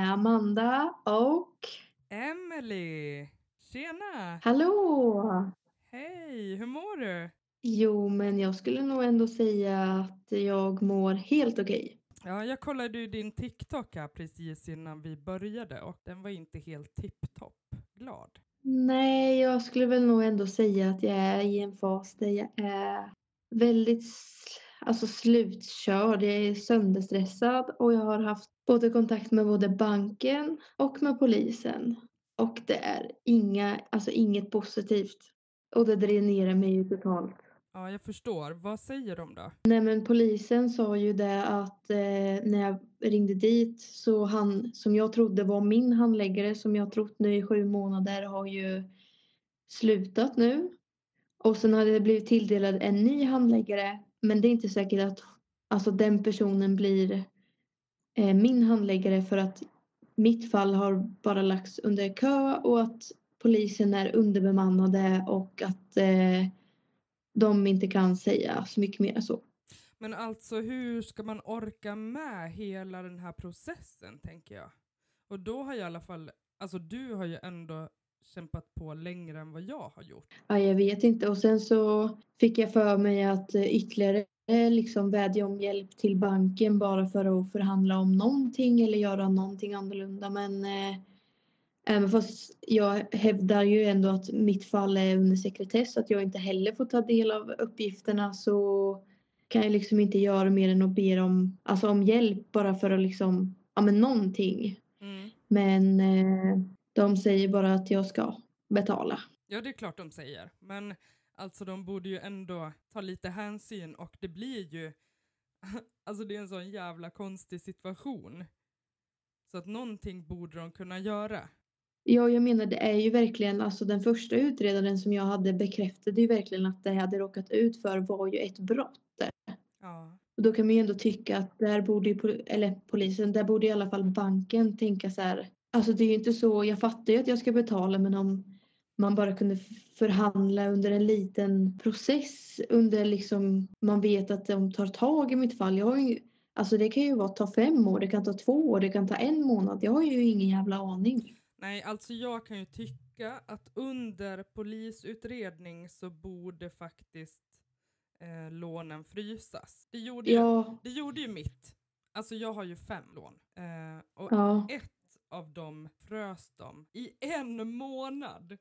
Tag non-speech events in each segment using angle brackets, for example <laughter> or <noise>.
med Amanda och Emily! Tjena! Hallå! Hej, hur mår du? Jo, men jag skulle nog ändå säga att jag mår helt okej. Ja, jag kollade ju din TikTok här precis innan vi började och den var inte helt tipptopp glad. Nej, jag skulle väl nog ändå säga att jag är i en fas där jag är väldigt alltså slutkörd. Jag är sönderstressad och jag har haft både kontakt med både banken och med polisen. Och det är inga, alltså inget positivt. Och det dränerar mig ju totalt. Ja, jag förstår. Vad säger de då? Nej men polisen sa ju det att eh, när jag ringde dit så han som jag trodde var min handläggare som jag trott nu i sju månader har ju slutat nu. Och sen hade det blivit tilldelad en ny handläggare men det är inte säkert att alltså, den personen blir min handläggare för att mitt fall har bara lagts under kö och att polisen är underbemannade och att eh, de inte kan säga så mycket mer än så. Men alltså hur ska man orka med hela den här processen tänker jag? Och då har jag i alla fall, alltså du har ju ändå kämpat på längre än vad jag har gjort. Ja, jag vet inte och sen så fick jag för mig att eh, ytterligare eh, liksom vädja om hjälp till banken bara för att förhandla om någonting eller göra någonting annorlunda men eh, Även fast jag hävdar ju ändå att mitt fall är under sekretess, att jag inte heller får ta del av uppgifterna så kan jag liksom inte göra mer än att be om, alltså om hjälp bara för att liksom, ja men någonting. Mm. Men eh, de säger bara att jag ska betala. Ja, det är klart de säger. Men alltså de borde ju ändå ta lite hänsyn och det blir ju, <laughs> alltså det är en sån jävla konstig situation. Så att någonting borde de kunna göra. Ja, jag menar det är ju verkligen, alltså den första utredaren som jag hade bekräftade ju verkligen att det jag hade råkat ut för var ju ett brott. Ja. Och då kan man ju ändå tycka att där borde ju, eller polisen, där borde i alla fall banken tänka så här. Alltså det är ju inte så, jag fattar ju att jag ska betala men om man bara kunde förhandla under en liten process under liksom, man vet att de tar tag i mitt fall. Jag har ju, alltså det kan ju vara ta fem år, det kan ta två år, det kan ta en månad. Jag har ju ingen jävla aning. Nej, alltså jag kan ju tycka att under polisutredning så borde faktiskt eh, lånen frysas. Det gjorde, Ja, ju, det gjorde ju mitt. Alltså jag har ju fem lån. Eh, och ja, ett av dem frös de i en månad.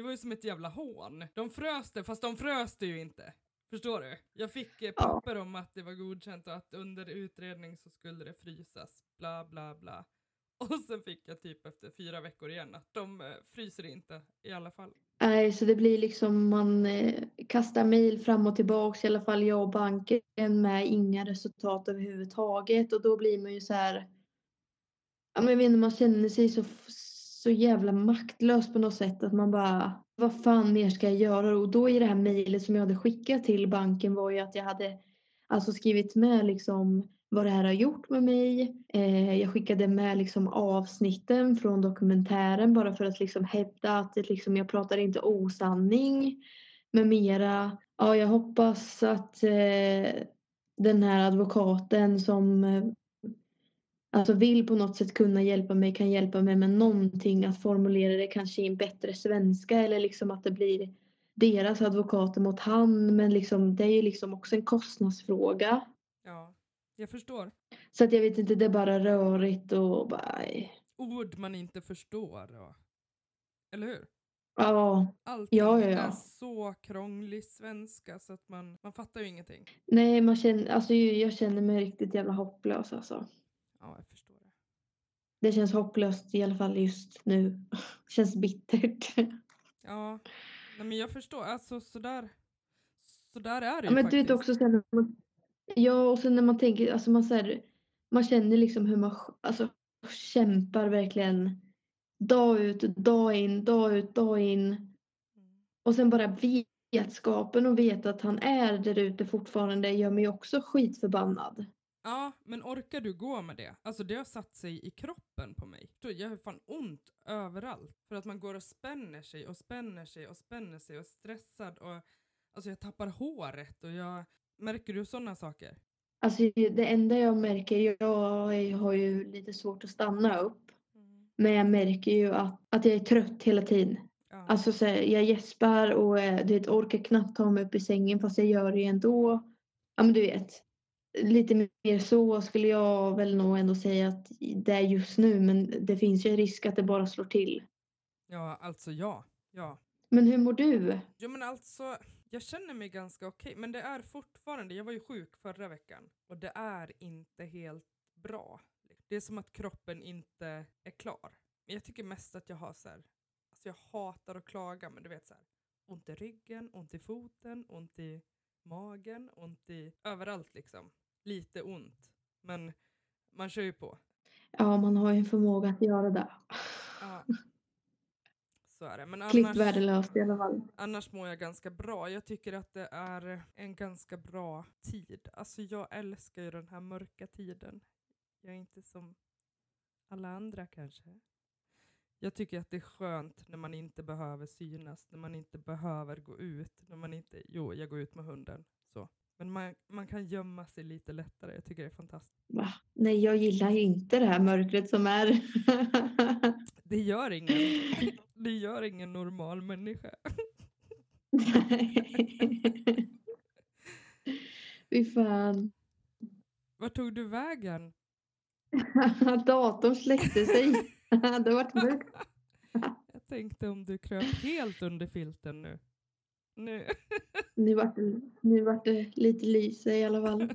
Det var ju som ett jävla hån. De frös det, fast de frös det ju inte. Förstår du? Jag fick eh, papper om att det var godkänt och att under utredning så skulle det frysas. Bla bla bla. <laughs> Och sen fick jag typ efter fyra veckor igen att de eh, fryser inte i alla fall. Nej, så det blir liksom man eh, kastar mejl fram och tillbaks i alla fall jag och banken med inga resultat överhuvudtaget och då blir man ju så här. Ja, men jag vet inte, man känner sig så, så jävla maktlös på något sätt att man bara vad fan mer ska jag göra? Och då i det här mejlet som jag hade skickat till banken var ju att jag hade alltså skrivit med liksom vad det här har gjort med mig. Eh, jag skickade med liksom avsnitten från dokumentären bara för att liksom hävda att det liksom, jag pratar inte osanning med mera. Ja, jag hoppas att eh, den här advokaten som eh, alltså vill på något sätt kunna hjälpa mig kan hjälpa mig med någonting att formulera det kanske i en bättre svenska eller liksom att det blir deras advokater mot han men liksom det är ju liksom också en kostnadsfråga. Ja, jag förstår. Så att jag vet inte, det är bara rörigt och bara... Ord man inte förstår. Och... Eller hur? Ja, Allting Ja, ja, ja. är så krånglig svenska så att man, man fattar ju ingetting. nej man känner, alltså jag känner mig riktigt jävla hopplös alltså. Ja, jag förstår det. Det känns hopplöst i alla fall just nu. Det känns bittert. Ja, nej, men jag förstår. Alltså sådär, sådär är det Ja, ju men du faktiskt. vet också sen när man, Ja och sen när man tänker, alltså man säger man känner liksom hur man alltså, kämpar verkligen dag ut, dag in, dag ut, dag in. Mm. Och sen bara vetskapen och veta att han är där ute fortfarande gör mig också skitförbannad. Ja, men orkar du gå med det? Alltså det har satt sig i kroppen på mig. Jag har fan ont överallt. För att man går och spänner sig och spänner sig och spänner sig och är stressad och alltså jag tappar håret och jag... Märker du sådana saker? Alltså det enda jag märker, jag har ju lite svårt att stanna upp. Mm. Men jag märker ju att, att jag är trött hela tiden. Ja. Alltså så jag gäspar och eh, du vet, orkar knappt ta mig upp i sängen fast jag gör det ändå. Ja men du vet. Lite mer så skulle jag väl nog ändå säga att det är just nu men det finns ju en risk att det bara slår till. ja, alltså ja. Ja. Men hur mår du? Jo men alltså, jag känner mig ganska okej, men det är fortfarande, jag var ju sjuk förra veckan och det är inte helt bra. Det är som att kroppen inte är klar. Men jag tycker mest att jag har så här, alltså jag hatar att klaga, men du vet så här, ont i ryggen, ont i foten, ont i magen, ont i överallt liksom. Lite ont, men man kör ju på. Ja, man har ju en förmåga att göra det. Ja. Så är det. Men annars, värdelöst i alla fall. annars mår jag ganska bra. Jag tycker att det är en ganska bra tid. Alltså jag älskar ju den här mörka tiden. Jag är inte som alla andra kanske. Jag tycker att det är skönt när man inte behöver synas, när man inte behöver gå ut, när man inte, jo jag går ut med hunden, så. Men man, man kan gömma sig lite lättare, jag tycker det är fantastiskt. Va? Nej, jag gillar ju inte det här mörkret som är. <laughs> Det gör ingen, det gör ingen normal människa. <laughs> Fy fan. Vart tog du vägen? <laughs> Datorn släckte sig. det vart mörkt. Jag tänkte om du kröp helt under filten nu. Nu. Nu vart det, nu vart det lite lyse i alla fall.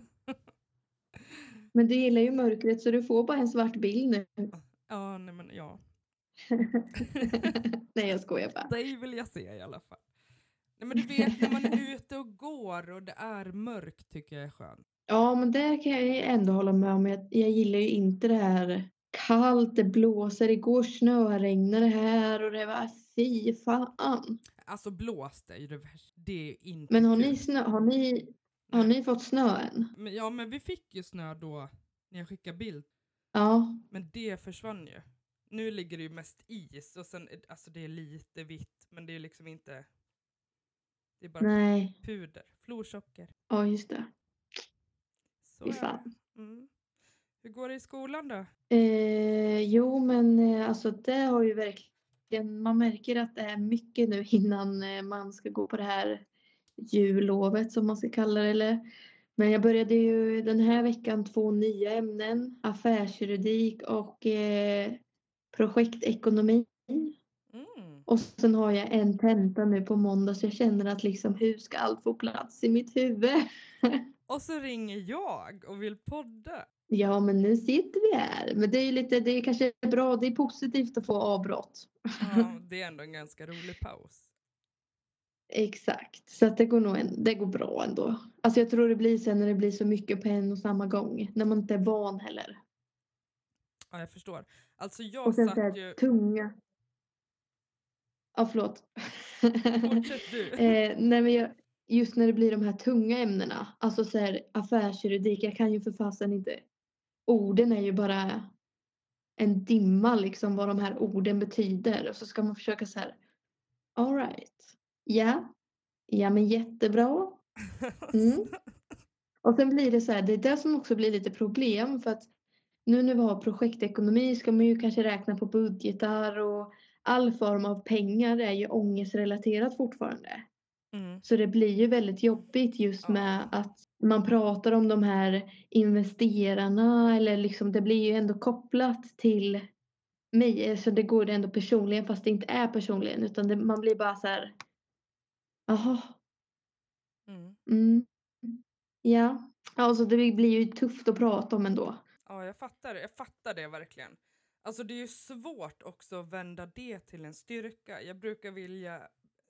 <laughs> Men du gillar ju mörkret så du får bara en svart bild nu. Ja, nej men ja. <laughs> Nej, jag skojar bara. Dig vill jag se i alla fall. Nej men du vet när man är <laughs> ute och går och det är mörkt tycker jag är skönt. Ja, men det kan jag ändå hålla med om. Jag, jag gillar ju inte det här kallt, det blåser, igår snöregnade här och det var fy fan. Alltså blåst är ju det värsta. Det är inte Men har kul. ni, snö, har ni, har ni fått snö än? Men, ja men vi fick ju snö då när jag skickade bild. Ja, Men det försvann ju. Nu ligger det ju mest is och sen, alltså det är lite vitt men det är liksom inte, det är bara nej, puder, florsocker. ja just det. Så Fy fan. Mm. Hur går det i skolan då? Eh, jo, men eh, alltså det har ju verkligen, man märker att det är mycket nu innan eh, man ska gå på det här jullovet som man ska kalla det. Eller. Men jag började ju den här veckan två nya ämnen, affärsjuridik och eh, projektekonomi. Mm. Och sen har jag en tenta nu på måndag så jag känner att liksom hur ska allt få plats i mitt huvud? <laughs> Och så ringer jag och vill podda. Ja, men nu sitter vi här. Men det är ju lite, det är kanske bra, det är positivt att få avbrott. Ja, <laughs> det är ändå en ganska rolig paus. Exakt, så att det går nog en, det går bra ändå. Alltså jag tror det blir sen när det blir så mycket på en och samma gång. När man inte är van heller. Ja, jag förstår. Alltså jag Och sen satt här ju... tunga. Ja, förlåt. Fortsätt du. <laughs> eh, nej, men jag, just när det blir de här tunga ämnena. Alltså så här affärsjuridik. Jag kan ju för fasen inte. Orden är ju bara en dimma liksom vad de här orden betyder. Och så ska man försöka så här. All right. Ja. Ja men jättebra. <laughs> Mm. Och sen blir det så här, det är det som också blir lite problem för att nu när vi har projektekonomi ska man ju kanske räkna på budgetar och all form av pengar är ju ångestrelaterat fortfarande. Mm. Så det blir ju väldigt jobbigt just Ja. med att man pratar om de här investerarna eller liksom det blir ju ändå kopplat till mig. Så det går ändå personligen fast det inte är personligen utan det, man blir bara så här. Jaha, Mm. Mm. Ja, alltså det blir ju tufft att prata om ändå. Ja, jag fattar. Jag fattar det verkligen. Alltså det är ju svårt också att vända det till en styrka. Jag brukar vilja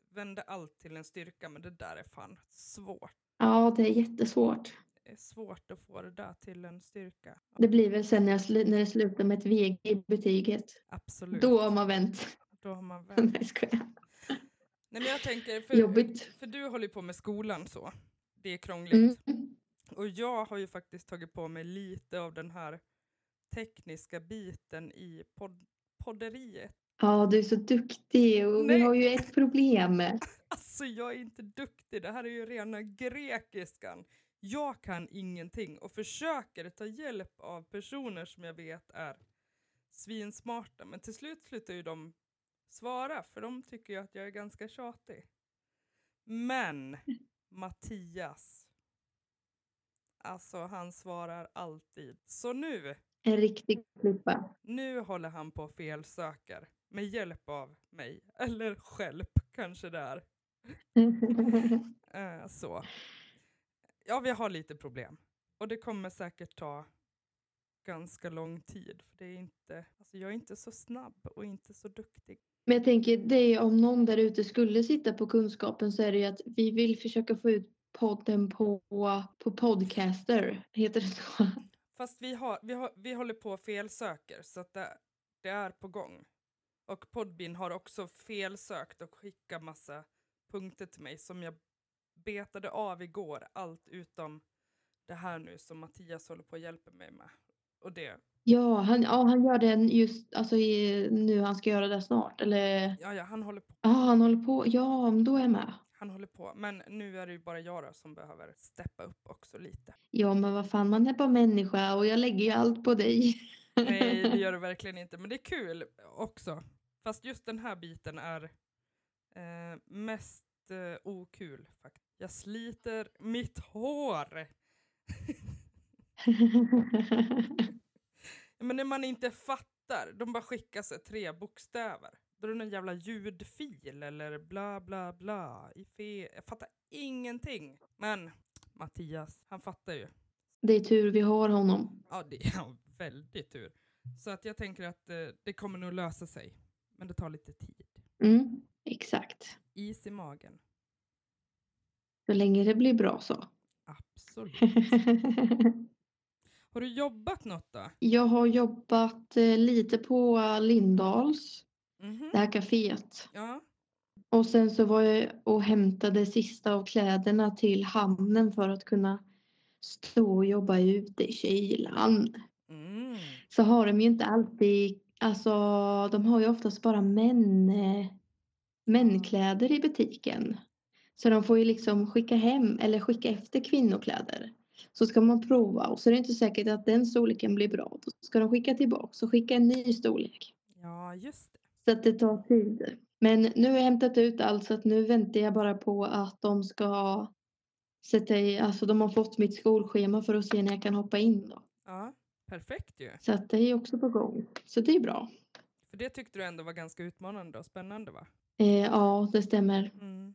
vända allt till en styrka, men det där är fan svårt. Ja, det är jättesvårt. Det är svårt att få det där till en styrka. Det blir väl sen när, jag när det slutar med ett VG i betyget. Absolut. Då har man vänt. Då har man väl. <laughs> Nej, skojar. Nej, men jag tänker, för, Jobbigt. för du håller ju på med skolan så. Det är krångligt. Mm. Och jag har ju faktiskt tagit på mig lite av den här tekniska biten i pod podderiet. Ja, du är så duktig och Nej. vi har ju ett problem. <laughs> Alltså jag är inte duktig, det här är ju rena grekiskan. Jag kan ingenting och försöker ta hjälp av personer som jag vet är svinsmarta. Men till slut slutar ju de svara för de tycker ju att jag är ganska tjatig. Men Mattias, alltså han svarar alltid. Så nu, En riktig klippa. nu håller han på och felsöker med hjälp av mig. Eller själv kanske det är. <laughs> Eh, så. Ja, vi har lite problem. Och det kommer säkert ta ganska lång tid. För det är inte, alltså jag är inte så snabb och inte så duktig. Men jag tänker, det är om någon där ute skulle sitta på kunskapen så är det ju att vi vill försöka få ut podden på, på podcaster. Heter det så? Fast vi, har, vi, har, vi håller på och felsöker så att det, det är på gång. Och Podbean har också felsökt och skickat massa punkter till mig som jag betade av igår. Allt utom det här nu som Mattias håller på att hjälpa mig med. Och det, Ja, han, ja, han gör den just alltså, i, nu. Han ska göra det snart. Eller ja, ja, han håller på. ja, han håller på. Ja, då är jag med. Han håller på. Men nu är det ju bara jag då som behöver steppa upp också lite. Ja, men vad fan, man är bara människa och jag lägger ju allt på dig. Nej, det gör det <laughs> verkligen inte. Men det är kul också. Fast just den här biten är eh, mest eh, okul faktiskt. Jag sliter mitt hår. <laughs> Men när man inte fattar, de bara skickar sig tre bokstäver. Då är det någon jävla ljudfil eller bla bla bla. I fe jag fattar ingenting. Men Mattias, han fattar ju. Det är tur vi har honom. Ja, det är ja, <laughs> väldigt tur. Så att jag tänker att eh, det kommer nog lösa sig. Men det tar lite tid. Mm, exakt. Is i magen. Så länge det blir bra så. Absolut. <laughs> Har du jobbat något då? jag har jobbat eh, lite på Lindals, Mhm. det här kaféet. Ja. Och sen så var jag och hämtade sista av kläderna till hamnen för att kunna stå och jobba ute i kylan. Mm. Så har de ju inte alltid, alltså de har ju oftast bara män, eh, mänkläder i butiken. Så de får ju liksom skicka hem eller skicka efter kvinnokläder. Så ska man prova och så är det inte säkert att den storleken blir bra. Då ska de skicka tillbaka och skicka en ny storlek. Ja, just det. Så att det tar tid. Men nu har jag hämtat ut allt så att nu väntar jag bara på att de ska sätta i, alltså de har fått mitt skolschema för att se när jag kan hoppa in då. Ja, perfekt ju. Så att det är också på gång. Så det är bra. För det tyckte du ändå var ganska utmanande och spännande va? Eh, ja, det stämmer. Mm.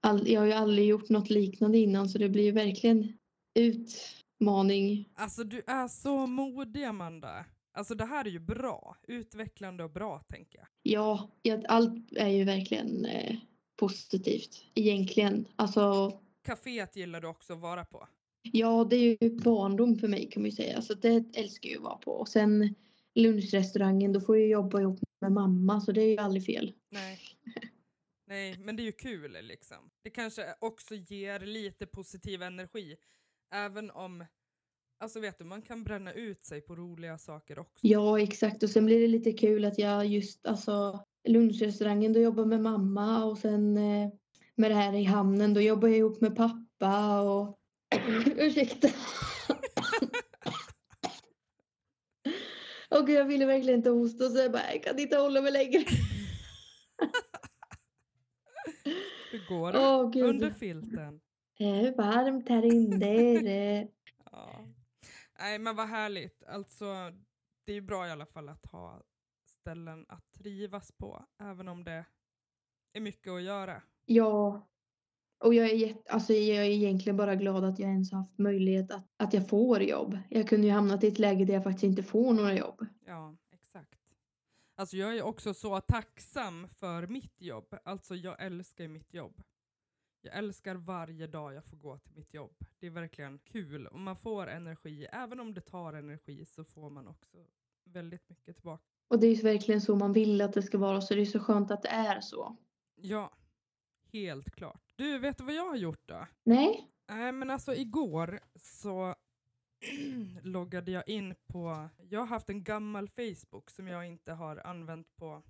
All, jag har ju aldrig gjort något liknande innan så det blir ju verkligen utmaning. Alltså du är så modig Amanda. Alltså det här är ju bra. Utvecklande och bra tänker jag. Ja, ja, allt är ju verkligen eh, positivt egentligen. Alltså, Caféet gillar du också att vara på. Ja, det är ju barndom för mig kan man ju säga. Så det älskar jag att vara på. Och sen lunchrestaurangen, då får jag jobba ihop med mamma så det är ju aldrig fel. Nej. Nej, men det är ju kul liksom. Det kanske också ger lite positiv energi. Även om, alltså vet du, man kan bränna ut sig på roliga saker också. Ja, exakt. Och sen blir det lite kul att jag just, alltså lunchrestaurangen, då jobbar med mamma och sen eh, med det här i hamnen, då jobbar jag ihop med pappa och ursäkta. och jag ville verkligen inte hosta så jag bara, jag kan inte hålla mig längre. Hur går det? Gud. Under filten. Det är varmt här inne. Ja. Nej men vad härligt. Alltså det är ju bra i alla fall att ha ställen att trivas på. Även om det är mycket att göra. Ja. Och jag är, jätte, alltså jag är egentligen bara glad att jag ens har haft möjlighet att, att jag får jobb. Jag kunde ju hamnat i ett läge där jag faktiskt inte får några jobb. Ja, exakt. Alltså jag är också så tacksam för mitt jobb. Alltså jag älskar mitt jobb. Jag älskar varje dag jag får gå till mitt jobb. Det är verkligen kul och man får energi. Även om det tar energi så får man också väldigt mycket tillbaka. Och det är ju verkligen så man vill att det ska vara så det är så skönt att det är så. Ja, helt klart. Du, vet du vad jag har gjort då? Nej? Nej men alltså igår så <clears throat> loggade jag in på, jag har haft en gammal Facebook som jag inte har använt på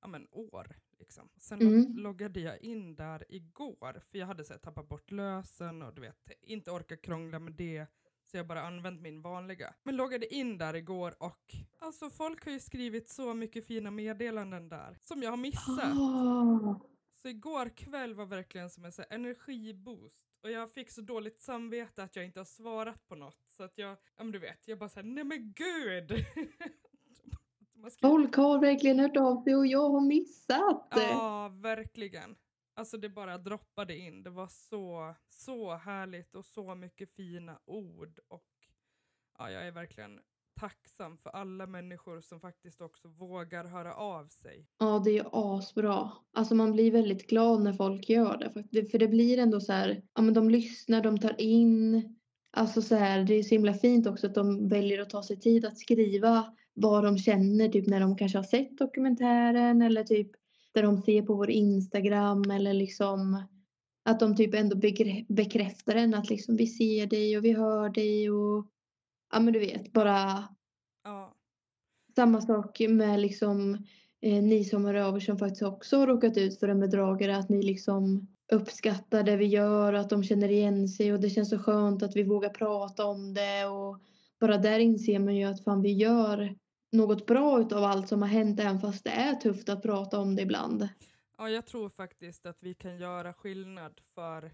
ja, men år. Liksom. Sen Mm. loggade jag in där igår, för jag hade så här, tappat bort lösen och du vet, inte orkat krångla med det. Så jag bara använt min vanliga. Men loggade in där igår och alltså folk har ju skrivit så mycket fina meddelanden där som jag har missat. Ah. Så igår kväll var verkligen som en så energiboost. Och jag fick så dåligt samvete att jag inte har svarat på något. Så att jag, ja men du vet, jag bara såhär, nej men gud! <laughs> Folk har verkligen hört av sig och jag har missat. Ja, verkligen. Alltså det bara droppade in. Det var så, så härligt och så mycket fina ord. Och ja, jag är verkligen tacksam för alla människor som faktiskt också vågar höra av sig. Ja, det är ju asbra. Alltså man blir väldigt glad när folk gör det. För det, blir ändå så här, ja men de lyssnar, de tar in. Alltså så här, det är så himla fint också att de väljer att ta sig tid att skriva vad de känner, typ när de kanske har sett dokumentären eller typ där de ser på vår Instagram eller liksom att de typ ändå bekräftar en att liksom vi ser dig och vi hör dig och ja men du vet bara Ja, samma sak med liksom eh, ni som hör av er som faktiskt också har råkat ut för en bedragare. Att ni liksom uppskattar det vi gör och att de känner igen sig. Och det känns så skönt att vi vågar prata om det. Och bara där inser man ju att fan vi gör något bra utav allt som har hänt. Även fast det är tufft att prata om det ibland. ja, jag tror faktiskt att vi kan göra skillnad för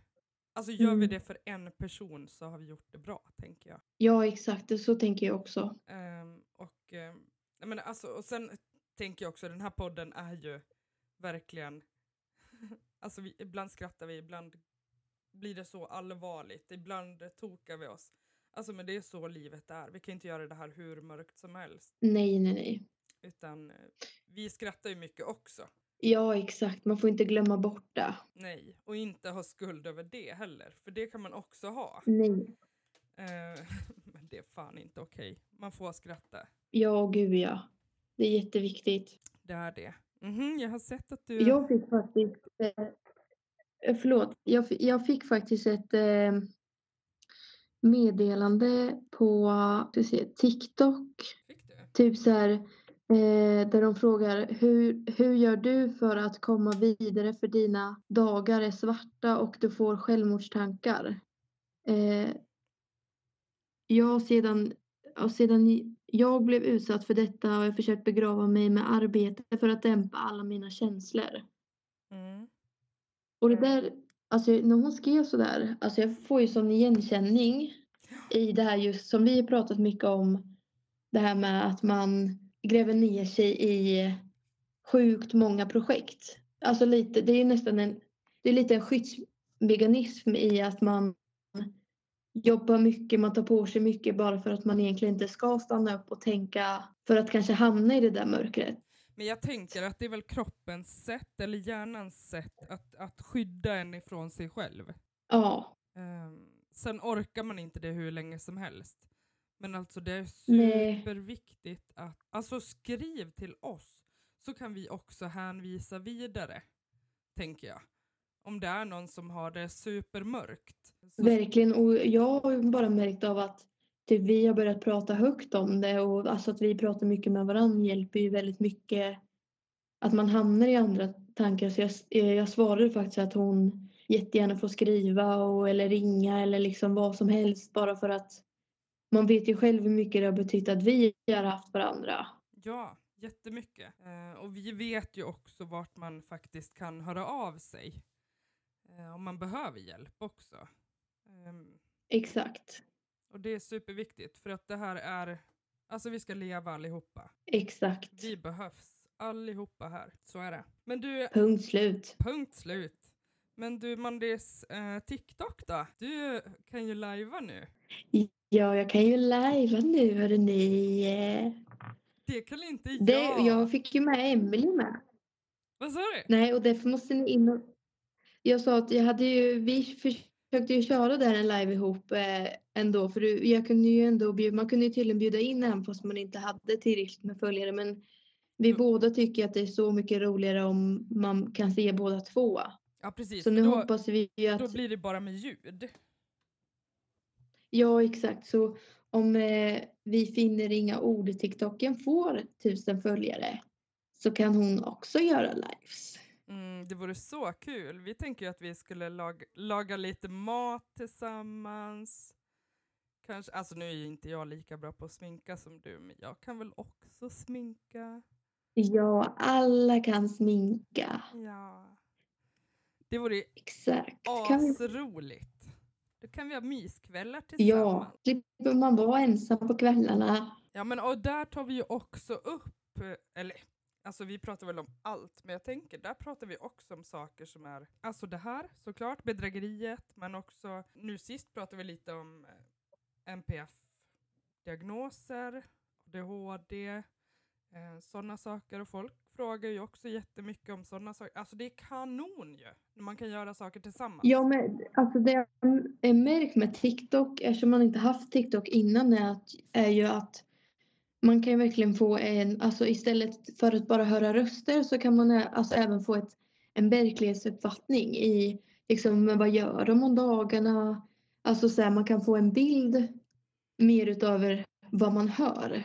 Alltså gör vi Mm. det för en person så har vi gjort det bra, tänker jag. Ja exakt, så tänker jag också. Ehm, och, um, jag menar, alltså, och sen tänker jag också, den här podden är ju verkligen, <laughs> alltså vi, ibland skrattar vi, ibland blir det så allvarligt, ibland tokar vi oss. Alltså men det är så livet är, vi kan inte göra det här hur mörkt som helst. Nej, nej, nej. Utan eh, vi skrattar ju mycket också. Ja exakt, man får inte glömma bort det. Nej, och inte ha skuld över det heller, för det kan man också ha. Nej. Eh, <laughs> men det är fan inte okej. Man får skratta. Ja, gud ja. Det är jätteviktigt. Det är det. Mhm, jag har sett att du... Jag fick faktiskt, eh, förlåt, jag, jag fick faktiskt ett eh, meddelande på ska se, TikTok. Fick du? Typ så här, eh, där de frågar hur, hur gör du för att komma vidare för dina dagar är svarta och du får självmordstankar. Eh, jag sedan, sedan jag blev utsatt för detta har jag försökt begrava mig med arbete för att dämpa alla mina känslor. Mm. Och det där, alltså när hon skrev sådär, alltså jag får ju sån igenkänning i det här just som vi har pratat mycket om. Det här med att man gräver ner sig i sjukt många projekt. Alltså lite, det är nästan en, det är lite en skyddsmekanism i att man jobbar mycket, man tar på sig mycket bara för att man egentligen inte ska stanna upp och tänka för att kanske hamna i det där mörkret. Men jag tänker att det är väl kroppens sätt, eller hjärnans sätt, att, att skydda en ifrån sig själv. Ja, Ehm, sen orkar man inte det hur länge som helst. Men alltså det är superviktigt att, alltså skriv till oss så kan vi också hänvisa vidare, tänker jag. Om det är någon som har det supermörkt. Så, Verkligen. Och jag har ju bara märkt av att typ, vi har börjat prata högt om det och alltså att vi pratar mycket med varandra hjälper ju väldigt mycket att man hamnar i andra tankar. Så jag, eh, jag svarade faktiskt att hon jättegärna får skriva och, eller ringa eller liksom vad som helst bara för att man vet ju själv hur mycket det har betytt att vi har haft varandra. Ja, jättemycket. Eh, och vi vet ju också vart man faktiskt kan höra av sig. Eh, om man behöver hjälp också. Ehm, Exakt. och det är superviktigt för att det här är, alltså vi ska leva allihopa. Exakt. Vi behövs allihopa här, så är det. Men du, Punkt slut. punkt slut. Men du Mandis, eh, TikTok då? Du kan ju lajva nu. Ja, jag kan ju lajva nu hörni. Det kan inte Det, jag. jag fick ju med Emelie med. Vad sa du? Nej, och därför måste ni in och... Jag sa att jag hade ju, vi försökte ju köra där en live ihop eh, ändå. För jag kunde ju ändå bjuda, man kunde ju tydligen bjuda in en fast man inte hade tillräckligt med följare. Men vi Mm. båda tycker att det är så mycket roligare om man kan se båda två. Ja precis, Så nu då, hoppas vi ju att... då blir det bara med ljud. Ja, exakt. Så om eh, vi finner inga ord i TikToken får tusen följare så kan hon också göra lives. Mm, det vore så kul. Vi tänker att vi skulle lag laga lite mat tillsammans. Kanske, alltså nu är inte jag lika bra på att sminka som du, men jag kan väl också sminka. Ja, alla kan sminka. Ja. Det vore Exakt. Asroligt. Då kan vi ha myskvällar Ja, tillsammans. slipper man vara ensam på kvällarna. Ja men och där tar vi ju också upp, eh, eller alltså vi pratar väl om allt, men jag tänker där pratar vi också om saker som är, alltså det här såklart, bedrägeriet, men också, nu sist pratade vi lite om eh, NPF-diagnoser, ADHD, eh, sådana saker och folk frågar ju också jättemycket om sådana saker. Alltså det är kanon ju, när man kan göra saker tillsammans. Ja, men alltså det jag är märkt med TikTok, eftersom man inte haft TikTok innan, är, att, är ju att man kan ju verkligen få en, alltså istället för att bara höra röster så kan man alltså även få ett, en verklighetsuppfattning i liksom men vad gör de om dagarna? Alltså så här, man kan få en bild mer utöver vad man hör.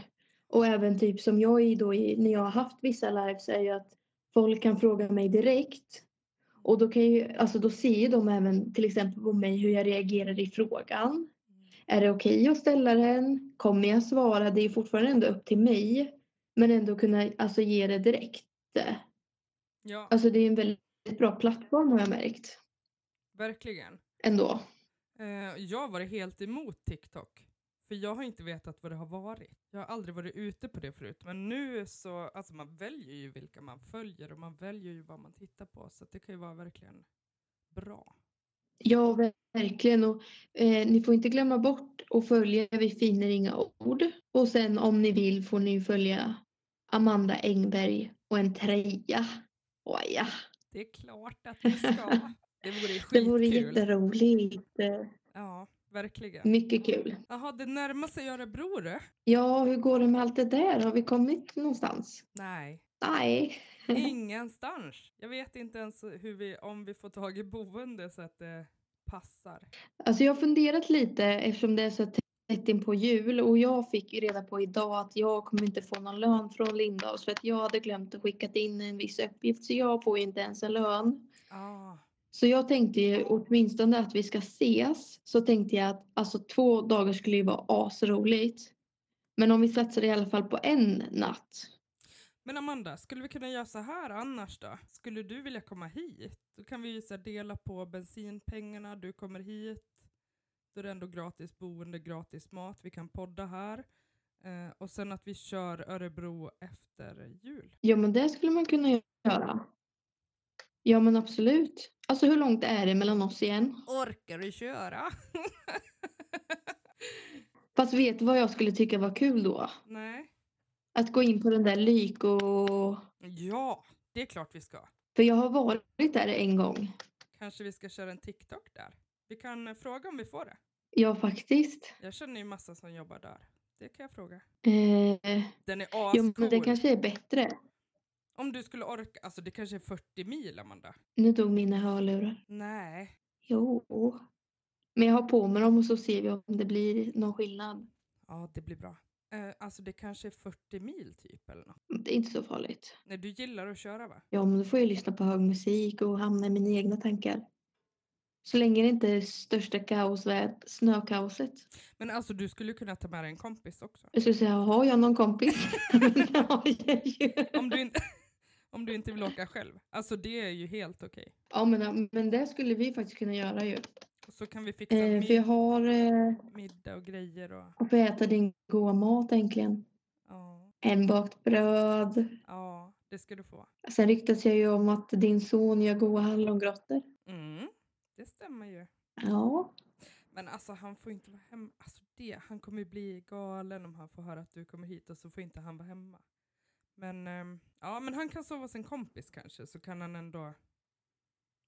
Och även typ som jag är då i, när jag har haft vissa lives är ju att folk kan fråga mig direkt. Och då kan ju, alltså då ser ju de även till exempel på mig hur jag reagerar i frågan. Är det okej att ställa den? Kommer jag svara? Det är fortfarande ändå upp till mig. Men ändå kunna alltså, ge det direkt. Ja, Alltså det är en väldigt bra plattform har jag märkt. verkligen. Ändå. Eh, jag varit helt emot TikTok. För jag har inte vetat vad det har varit. Jag har aldrig varit ute på det förut. Men nu så, alltså man väljer ju vilka man följer och man väljer ju vad man tittar på. Så det kan ju vara verkligen bra. Ja, verkligen. Och, eh, ni får inte glömma bort att följa Vi finner inga ord. Och sen om ni vill får ni följa Amanda Engberg och en tröja. Åh ja, Det är klart att vi ska. <laughs> Det vore det skitkul. vore jätteroligt. Ja, verkligen. Mycket kul. Jaha, det närmar sig Örebro du? Ja, hur går det med allt det där? Har vi kommit någonstans? Nej, Nej. ingenstans. Jag vet inte ens hur vi, om vi får tag i boende så att det passar. Alltså jag har funderat lite eftersom det är så tätt in på jul och jag fick ju reda på idag att jag kommer inte få någon lön från Lindahls för att jag hade glömt att skicka in en viss uppgift så jag får ju inte ens en lön. Ah, Så jag tänkte ju åtminstone att vi ska ses så tänkte jag att alltså två dagar skulle ju vara asroligt. Men om vi satsar i alla fall på en natt. Men Amanda, skulle vi kunna göra så här annars då? Skulle du vilja komma hit? Då kan vi ju så dela på bensinpengarna, du kommer hit. Då är det ändå gratis boende, gratis mat, vi kan podda här. Eh, och sen att vi kör Örebro efter jul. Ja men det skulle man kunna göra. Ja men absolut. Alltså hur långt är det mellan oss igen? Orkar du köra? <laughs> Fast vet du vad jag skulle tycka var kul då? Nej. Att gå in på den där Lyko... Ja, det är klart vi ska. För jag har varit där en gång. Kanske vi ska köra en TikTok där. Vi kan eh, fråga om vi får det. Ja faktiskt. Jag känner ju massa som jobbar där. Det kan jag fråga. Eh, Den är jo ascool. men det kanske är bättre. Om du skulle orka, alltså det kanske är 40 mil Amanda. Nu tog mina hörlurar. Nej. Jo. Men jag har på mig dem och så ser vi om det blir någon skillnad. Ja, det blir bra. Eh, alltså det kanske är 40 mil typ eller något. Det är inte så farligt. Nej, du gillar att köra va? Ja men då får jag lyssna på hög musik och hamna i mina egna tankar. Så länge det inte är största kaos, snökaoset. Men alltså du skulle kunna ta med dig en kompis också. Jag skulle säga, har jag någon kompis? <laughs> <laughs> det har jag ju. Om du inte, om du inte vill åka själv. Alltså det är ju helt okej. Ja men, men det skulle vi faktiskt kunna göra ju. Och så kan vi fixa Eh, jag har eh, middag och grejer och att få äta din goda mat äntligen. ja, Hembakt bröd. ja, det ska du få. Sen ryktas jag ju om att din son gör goda hallongrottor. Mm, det stämmer ju. Ja. Men alltså han får inte vara hemma. Alltså det, han kommer ju bli galen om han får höra att du kommer hit och så får inte han vara hemma. Men ehm, ja, men han kan sova hos en kompis kanske så kan han ändå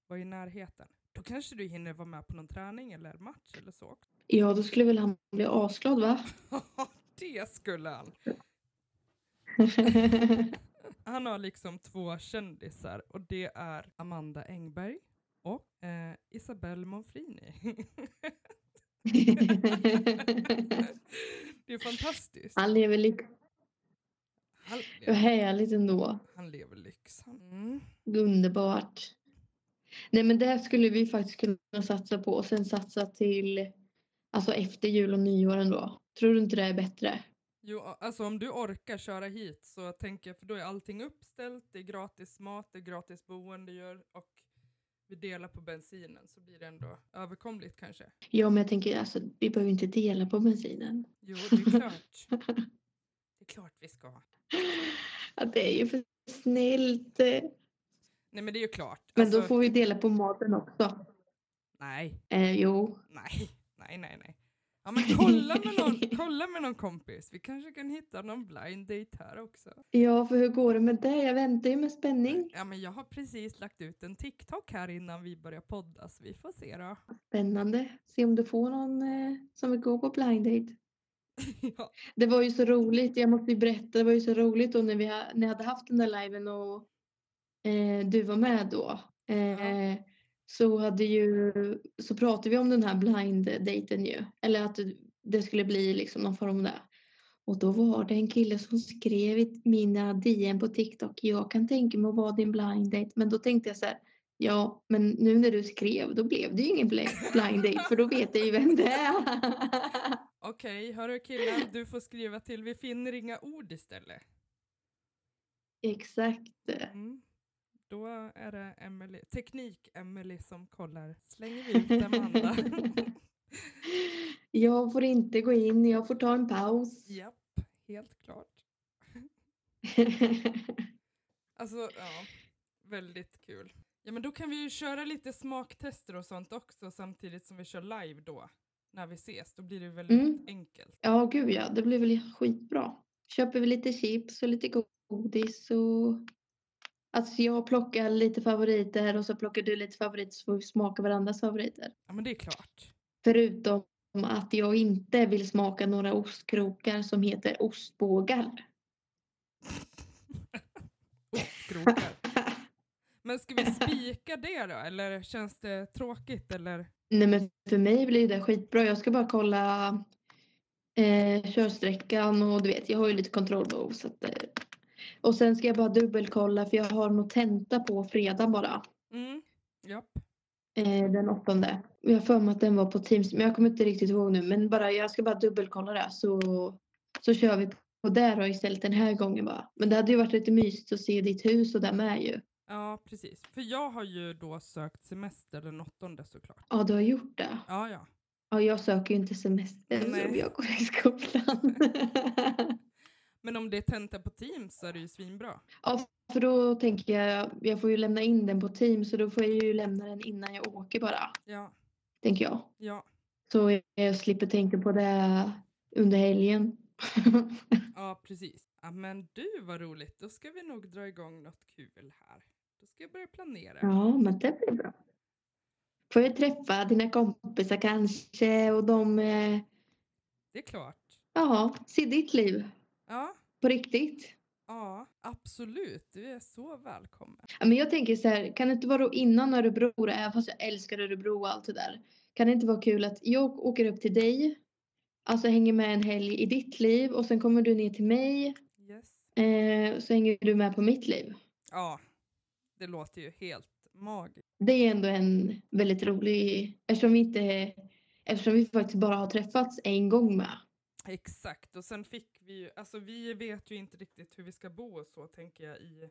vara i närheten. Då kanske du hinner vara med på någon träning eller match eller så också. Ja, då skulle väl han bli asglad va? <laughs> det skulle han. <laughs> Han har liksom två kändisar och det är Amanda Engberg och eh, Isabelle Monfrini. <laughs> det är fantastiskt. han lever lyx. Han lever, härligt ändå. han lever lyx. han. Mm. underbart. Nej men det skulle vi faktiskt kunna satsa på och sen satsa till alltså efter jul och nyår ändå. Tror du inte det är bättre? Jo, alltså om du orkar köra hit så tänker jag, för då är allting uppställt, det är gratis mat, det är gratis boende gör, och vi delar på bensinen så blir det ändå överkomligt kanske. Ja men jag tänker alltså vi behöver inte dela på bensinen. Jo, det är klart. <laughs> är klart vi ska. Ja, det är ju för snällt. Nej men det är ju klart. Men Alltså, då får vi dela på maten också. Nej, Eh, jo. nej, nej, nej, nej. Ja men kolla med, någon, <laughs> kolla med någon kompis. Vi kanske kan hitta någon blind date här också. Ja, för hur går det med det? Jag väntar ju med spänning. Ja men jag har precis lagt ut en TikTok här innan vi börjar podda så vi får se då. Spännande. Se om du får någon eh, som vill gå på blind date. <laughs> ja. Det var ju så roligt. Jag måste ju berätta. Det var ju så roligt då när vi när jag hade haft den där liven och eh, du var med då. Eh, Så hade ju så pratade vi om den här blind daten ju. Eller att det- skulle bli liksom någon form av det. Och då var det en kille som skrev i mina DM på TikTok. Jag kan tänka mig att vara din blind date. Men då tänkte jag så här. Ja, men nu när du skrev då blev det ju ingen bli- blind date. För då vet jag ju vem det är. <laughs> Okej, hörru killen, du får skriva till Vi finner inga ord istället. Exakt. Mm. Då är det Emily, teknik-Emily som kollar. Slänger vi ut Amanda? <laughs> Jag får inte gå in, jag får ta en paus. Japp, helt klart. <laughs> Alltså, ja, väldigt kul. Ja, men då kan vi ju köra lite smaktester och sånt också samtidigt som vi kör live då. När vi ses, då blir det väldigt Mm. enkelt. ja, gud ja, det blir väl skitbra. Köper vi lite chips och lite godis och... Alltså jag plockar lite favoriter och så plockar du lite favoriter så får vi smaka varandras favoriter. Ja, men det är klart. Förutom att jag inte vill smaka några ostkrokar som heter ostbågar. <laughs> Ostkrokar. Men ska vi spika det då, eller känns det tråkigt? Eller? Nej men för mig blir det skitbra. Jag ska bara kolla eh, körsträckan och du vet jag har ju lite kontrollbehov. Så att, eh, och sen ska jag bara dubbelkolla för jag har nog tenta på fredag bara. Mm, japp. Eh, den åttonde. Jag har för mig att den var på Teams men jag kommer inte riktigt ihåg nu. Men bara, jag ska bara dubbelkolla det så, så kör vi på det då istället den här gången bara. Men det hade ju varit lite mysigt att se ditt hus och där med ju. Ja, precis. För jag har ju då sökt semester den åttonde såklart. Ja du har gjort det. Ja, ja. Ja jag söker ju inte semester Nej. som jag går i skolan. <laughs> Men om det är tenta på Teams så är det ju svinbra. Ja, för då tänker jag, jag får ju lämna in den på Teams så då får jag ju lämna den innan jag åker bara, Ja, tänker jag. ja, Så jag slipper tänka på det under helgen. <laughs> ja precis. Ja, men du vad roligt, då ska vi nog dra igång något kul här. Ska jag börja planera. ja, men det blir bra. Får jag träffa dina kompisar kanske och de, eh, Det är klart. ja, se ditt liv Ja, på riktigt. ja, absolut. Du är så välkommen. Ja, men jag tänker så här, kan det inte vara då innan Örebro, även fast jag älskar Örebro och allt det där. Kan det inte vara kul att jag åker upp till dig, alltså hänger med en helg i ditt liv och sen kommer du ner till mig, Yes. eh, så hänger du med på mitt liv. Ja, det låter ju helt magiskt. Det är ändå en väldigt rolig, eftersom vi inte, eftersom vi faktiskt bara har träffats en gång med. Exakt, och sen fick vi ju, alltså vi vet ju inte riktigt hur vi ska bo och så tänker jag i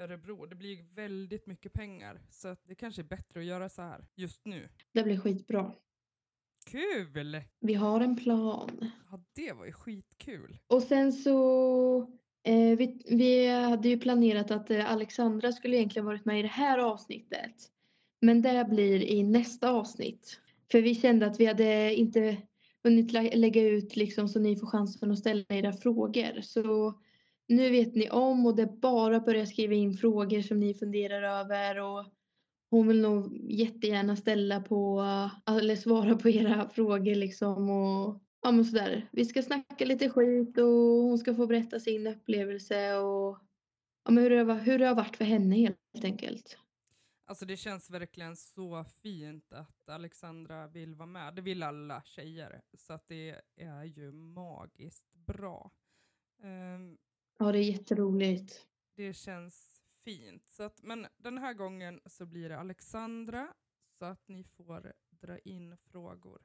Örebro. Det blir ju väldigt mycket pengar så att det kanske är bättre att göra så här just nu. Det blir skitbra. Kul! Vi har en plan. Ja, det var ju skitkul. Och sen så, eh, vi, vi hade ju planerat att eh, Alexandra skulle egentligen varit med i det här avsnittet. Men det blir i nästa avsnitt. För vi kände att vi hade inte hunnit lä- lägga ut liksom så ni får chansen att ställa era frågor. Så nu vet ni om och det är bara att börja skriva in frågor som ni funderar över. Och hon vill nog jättegärna ställa på, eh, eller svara på era <laughs> frågor liksom. Och ja men sådär. Vi ska snacka lite skit och hon ska få berätta sin upplevelse och ja, men hur, det har, hur det har varit för henne helt enkelt. Alltså det känns verkligen så fint att Alexandra vill vara med. Det vill alla tjejer. Så att det är ju magiskt bra. Ehm, Ja det är jätteroligt. det känns fint. Så att, men den här gången så blir det Alexandra så att ni får dra in frågor.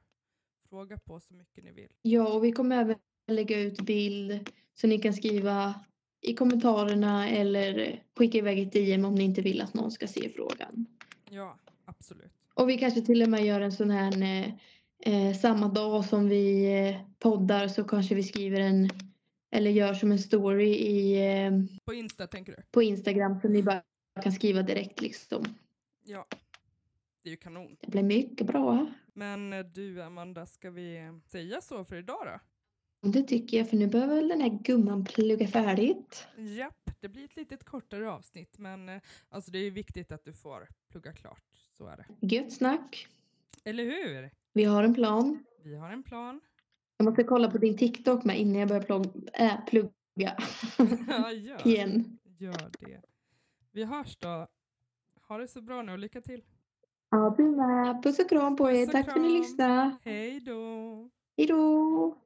Fråga på så mycket ni vill. Ja, och vi kommer även lägga ut bild så ni kan skriva i kommentarerna eller skicka iväg ett DM om ni inte vill att någon ska se frågan. Ja, absolut. Och vi kanske till och med gör en sån här eh, samma dag som vi eh, poddar så kanske vi skriver en eller gör som en story i, eh, På Insta tänker du? på Instagram så ni bara kan skriva direkt liksom. Ja. Det är ju kanon. Det blir mycket bra. Men eh, du Amanda, ska vi säga så för idag då? Det tycker jag för nu behöver väl den här gumman plugga färdigt. Japp, det blir ett litet kortare avsnitt men eh, alltså det är ju viktigt att du får plugga klart. Så är det. Gött snack. Eller hur? Vi har en plan. Vi har en plan. Jag måste kolla på din TikTok med innan jag börjar plugga. Äh, plugga. <laughs> Ja, gör, <laughs> Igen. gör det. Vi hörs då. Ha det så bra nu och lycka till. Ja, du med. Puss och kram på er. Puss och Tack för att ni lyssnade. Hej då! Hej då!